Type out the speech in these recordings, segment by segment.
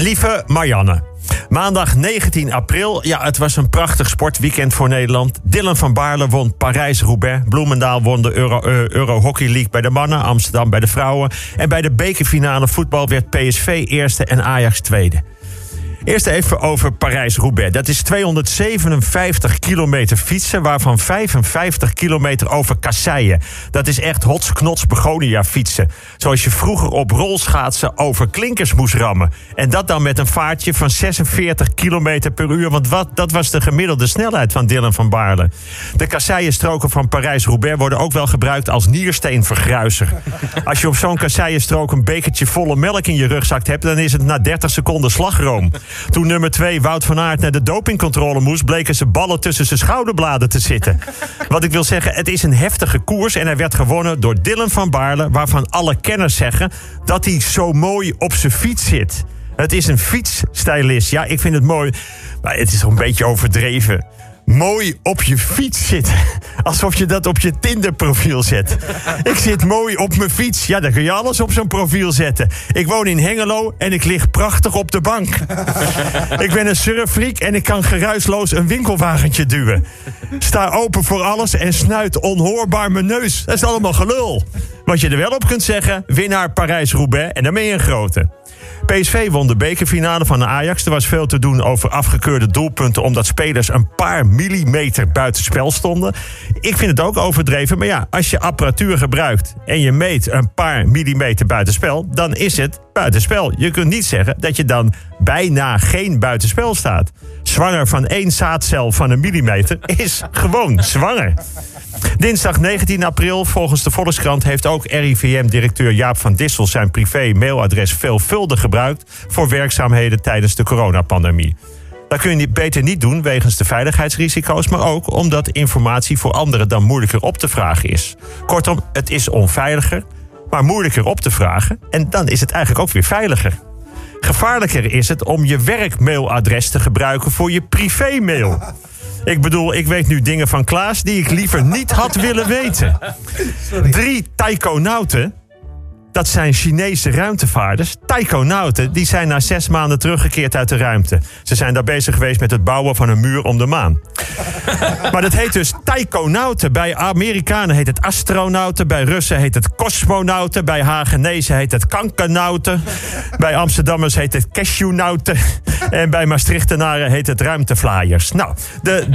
Lieve Marianne. Maandag 19 april. Ja, het was een prachtig sportweekend voor Nederland. Dylan van Baarle won Parijs-Roubaix. Bloemendaal won de Euro, eh, Euro Hockey League bij de mannen. Amsterdam bij de vrouwen. En bij de bekerfinale voetbal werd PSV eerste en Ajax tweede. Eerst even over Parijs-Roubaix. Dat is 257 kilometer fietsen, waarvan 55 kilometer over kasseien. Dat is echt hotsknots begonia fietsen. Zoals je vroeger op rolschaatsen over klinkers moest rammen. En dat dan met een vaartje van 46 kilometer per uur. Want wat, dat was de gemiddelde snelheid van Dylan van Baarle. De kasseienstroken van Parijs-Roubaix worden ook wel gebruikt als niersteenvergruiser. Als je op zo'n kasseienstrook een bekertje volle melk in je rugzak hebt... dan is het na 30 seconden slagroom. Toen nummer 2 Wout van Aert naar de dopingcontrole moest, bleken ze ballen tussen zijn schouderbladen te zitten. Wat ik wil zeggen, het is een heftige koers en hij werd gewonnen door Dylan van Baarle, waarvan alle kenners zeggen dat hij zo mooi op zijn fiets zit. Het is een fietsstylist. Ja, ik vind het mooi. Maar het is een beetje overdreven mooi op je fiets zitten. Alsof je dat op je Tinder-profiel zet. Ik zit mooi op mijn fiets. Ja, dan kun je alles op zo'n profiel zetten. Ik woon in Hengelo en ik lig prachtig op de bank. Ik ben een surffreak en ik kan geruisloos een winkelwagentje duwen. Sta open voor alles en snuit onhoorbaar mijn neus. Dat is allemaal gelul. Wat je er wel op kunt zeggen, winnaar Parijs-Roubaix en dan ben je een grote. PSV won de bekerfinale van de Ajax. Er was veel te doen over afgekeurde doelpunten... omdat spelers een paar millimeter buitenspel stonden. Ik vind het ook overdreven, maar ja, als je apparatuur gebruikt... en je meet een paar millimeter buitenspel, dan is het buitenspel. Je kunt niet zeggen dat je dan bijna geen buitenspel staat. Zwanger van één zaadcel van een millimeter is gewoon zwanger. Dinsdag 19 april, volgens de Volkskrant, heeft ook RIVM-directeur Jaap van Dissel zijn privé-mailadres veelvuldig gebruikt voor werkzaamheden tijdens de coronapandemie. Dat kun je beter niet doen wegens de veiligheidsrisico's, maar ook omdat informatie voor anderen dan moeilijker op te vragen is. Kortom, het is onveiliger, maar moeilijker op te vragen en dan is het eigenlijk ook weer veiliger. Gevaarlijker is het om je werkmailadres te gebruiken voor je privémail. Ik bedoel, ik weet nu dingen van Klaas die ik liever niet had willen weten. Drie taikonauten dat zijn Chinese ruimtevaarders, taikonauten, die zijn na zes maanden teruggekeerd uit de ruimte. Ze zijn daar bezig geweest met het bouwen van een muur om de maan. maar dat heet dus taikonauten. Bij Amerikanen heet het astronauten, bij Russen heet het cosmonauten, bij Hagenezen heet het kankernauten, bij Amsterdammers heet het cashewnauten en bij Maastrichtenaren heet het ruimteflyers. Nou, de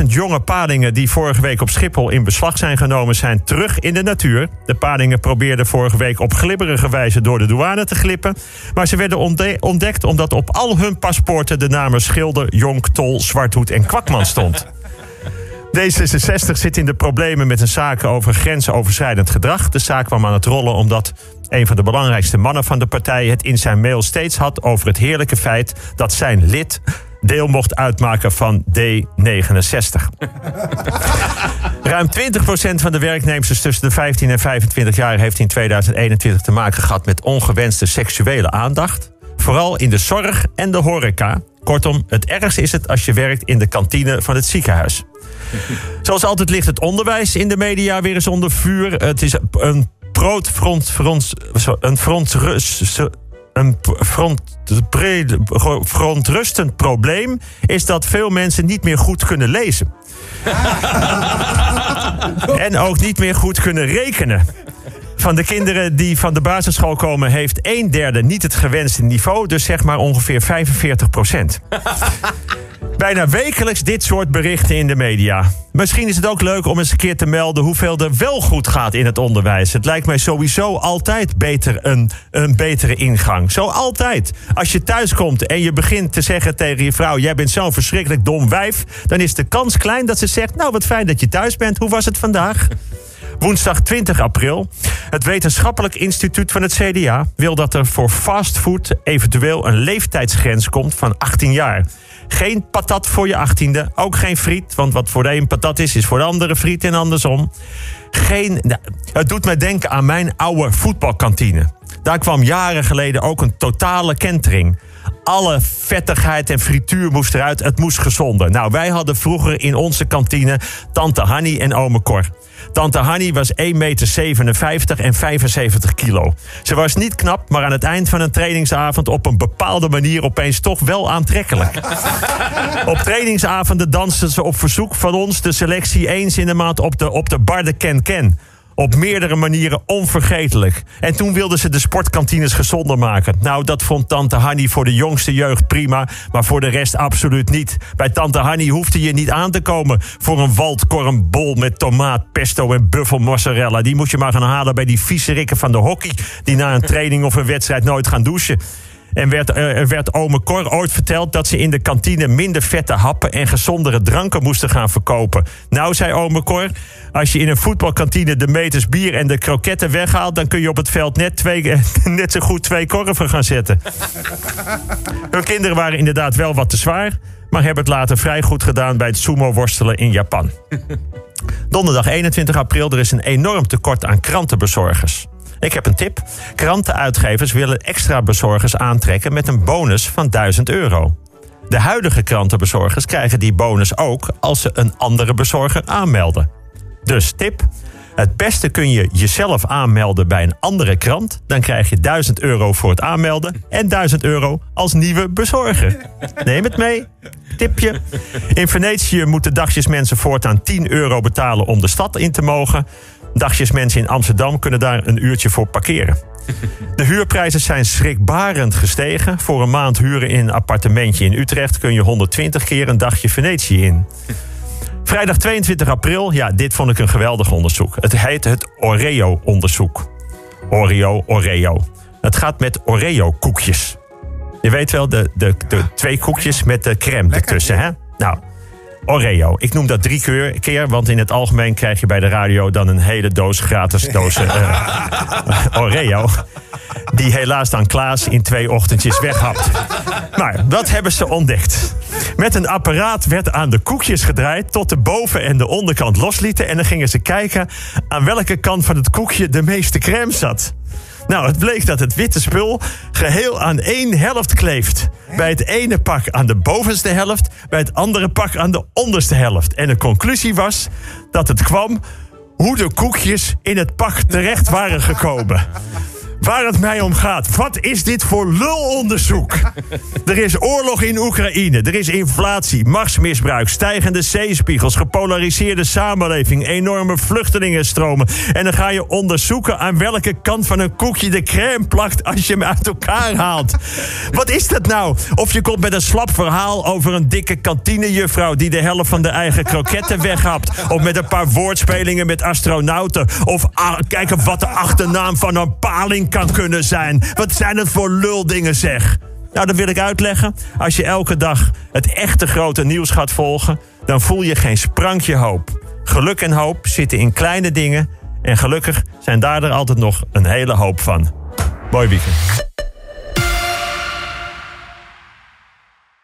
300.000 jonge padingen die vorige week op Schiphol in beslag zijn genomen, zijn terug in de natuur. De padingen probeerden vorige op glibberige wijze door de douane te glippen. Maar ze werden ontdekt omdat op al hun paspoorten de namen Schilder, Jonk, Tol, Zwarthoed en Kwakman stond. D66 zit in de problemen met een zaak over grensoverschrijdend gedrag. De zaak kwam aan het rollen omdat een van de belangrijkste mannen van de partij het in zijn mail steeds had over het heerlijke feit dat zijn lid deel mocht uitmaken van D69. Ruim 20% van de werknemers tussen de 15 en 25 jaar heeft in 2021 te maken gehad met ongewenste seksuele aandacht. Vooral in de zorg en de horeca. Kortom, het ergste is het als je werkt in de kantine van het ziekenhuis. Zoals altijd ligt het onderwijs in de media weer eens onder vuur. Het is een brood front, front, een front, een front, verontrustend probleem is dat veel mensen niet meer goed kunnen lezen. en ook niet meer goed kunnen rekenen. Van de kinderen die van de basisschool komen, heeft een derde niet het gewenste niveau. Dus zeg maar ongeveer 45 procent. Bijna wekelijks dit soort berichten in de media. Misschien is het ook leuk om eens een keer te melden hoeveel er wel goed gaat in het onderwijs. Het lijkt mij sowieso altijd beter een, een betere ingang. Zo altijd. Als je thuis komt en je begint te zeggen tegen je vrouw: Jij bent zo'n verschrikkelijk dom wijf. dan is de kans klein dat ze zegt: Nou, wat fijn dat je thuis bent. Hoe was het vandaag? Woensdag 20 april. Het Wetenschappelijk Instituut van het CDA wil dat er voor fastfood eventueel een leeftijdsgrens komt van 18 jaar. Geen patat voor je achttiende. Ook geen friet. Want wat voor de een patat is, is voor de andere friet en andersom. Geen, nou, het doet mij denken aan mijn oude voetbalkantine. Daar kwam jaren geleden ook een totale kentering Alle vettigheid en frituur moest eruit. Het moest gezonder. Nou, wij hadden vroeger in onze kantine Tante Hanny en Ome Cor. Tante Hanny was 1,57 meter en 75 kilo. Ze was niet knap, maar aan het eind van een trainingsavond op een bepaalde manier opeens toch wel aantrekkelijk. op trainingsavonden danste ze op verzoek van ons de selectie eens in de maand op de, op de Barde Ken Ken op meerdere manieren onvergetelijk. En toen wilden ze de sportkantines gezonder maken. Nou, dat vond tante Hanny voor de jongste jeugd prima, maar voor de rest absoluut niet. Bij tante Hanny hoefde je niet aan te komen voor een waldkornbol met tomaat, pesto en buffelmozzarella. Die moet je maar gaan halen bij die vieze van de hockey die na een training of een wedstrijd nooit gaan douchen. En werd, uh, werd ome Cor ooit verteld dat ze in de kantine minder vette happen en gezondere dranken moesten gaan verkopen. Nou, zei ome Cor, als je in een voetbalkantine de meters bier en de kroketten weghaalt, dan kun je op het veld net, twee, net zo goed twee korven gaan zetten. Hun kinderen waren inderdaad wel wat te zwaar, maar hebben het later vrij goed gedaan bij het sumo-worstelen in Japan. Donderdag 21 april, er is een enorm tekort aan krantenbezorgers. Ik heb een tip. Krantenuitgevers willen extra bezorgers aantrekken met een bonus van 1000 euro. De huidige krantenbezorgers krijgen die bonus ook als ze een andere bezorger aanmelden. Dus tip: het beste kun je jezelf aanmelden bij een andere krant. Dan krijg je 1000 euro voor het aanmelden en 1000 euro als nieuwe bezorger. Neem het mee. Tipje. In Venetië moeten dagjesmensen voortaan 10 euro betalen om de stad in te mogen. Dagjesmensen in Amsterdam kunnen daar een uurtje voor parkeren. De huurprijzen zijn schrikbarend gestegen. Voor een maand huren in een appartementje in Utrecht kun je 120 keer een dagje Venetië in. Vrijdag 22 april, ja, dit vond ik een geweldig onderzoek. Het heet het Oreo-onderzoek. Oreo, Oreo. Het gaat met Oreo-koekjes. Je weet wel, de, de, de twee koekjes met de crème ertussen, hè? Nou, Oreo. Ik noem dat drie keer, want in het algemeen krijg je bij de radio dan een hele doos gratis dozen uh, Oreo. Die helaas dan Klaas in twee ochtendjes weghapt. Maar wat hebben ze ontdekt? Met een apparaat werd aan de koekjes gedraaid tot de boven- en de onderkant loslieten. En dan gingen ze kijken aan welke kant van het koekje de meeste crème zat. Nou, het bleek dat het witte spul geheel aan één helft kleeft. Bij het ene pak aan de bovenste helft, bij het andere pak aan de onderste helft. En de conclusie was dat het kwam hoe de koekjes in het pak terecht waren gekomen waar het mij om gaat. Wat is dit voor lulonderzoek? er is oorlog in Oekraïne, er is inflatie, machtsmisbruik, stijgende zeespiegels, gepolariseerde samenleving, enorme vluchtelingenstromen. En dan ga je onderzoeken aan welke kant van een koekje de crème plakt als je hem uit elkaar haalt. Wat is dat nou? Of je komt met een slap verhaal over een dikke kantinejuffrouw die de helft van de eigen kroketten weghapt. Of met een paar woordspelingen met astronauten. Of ah, kijken wat de achternaam van een paling kan kunnen zijn. Wat zijn het voor luldingen zeg? Nou, dat wil ik uitleggen. Als je elke dag het echte grote nieuws gaat volgen, dan voel je geen sprankje hoop. Geluk en hoop zitten in kleine dingen. En gelukkig zijn daar er altijd nog een hele hoop van. Mooi weekend.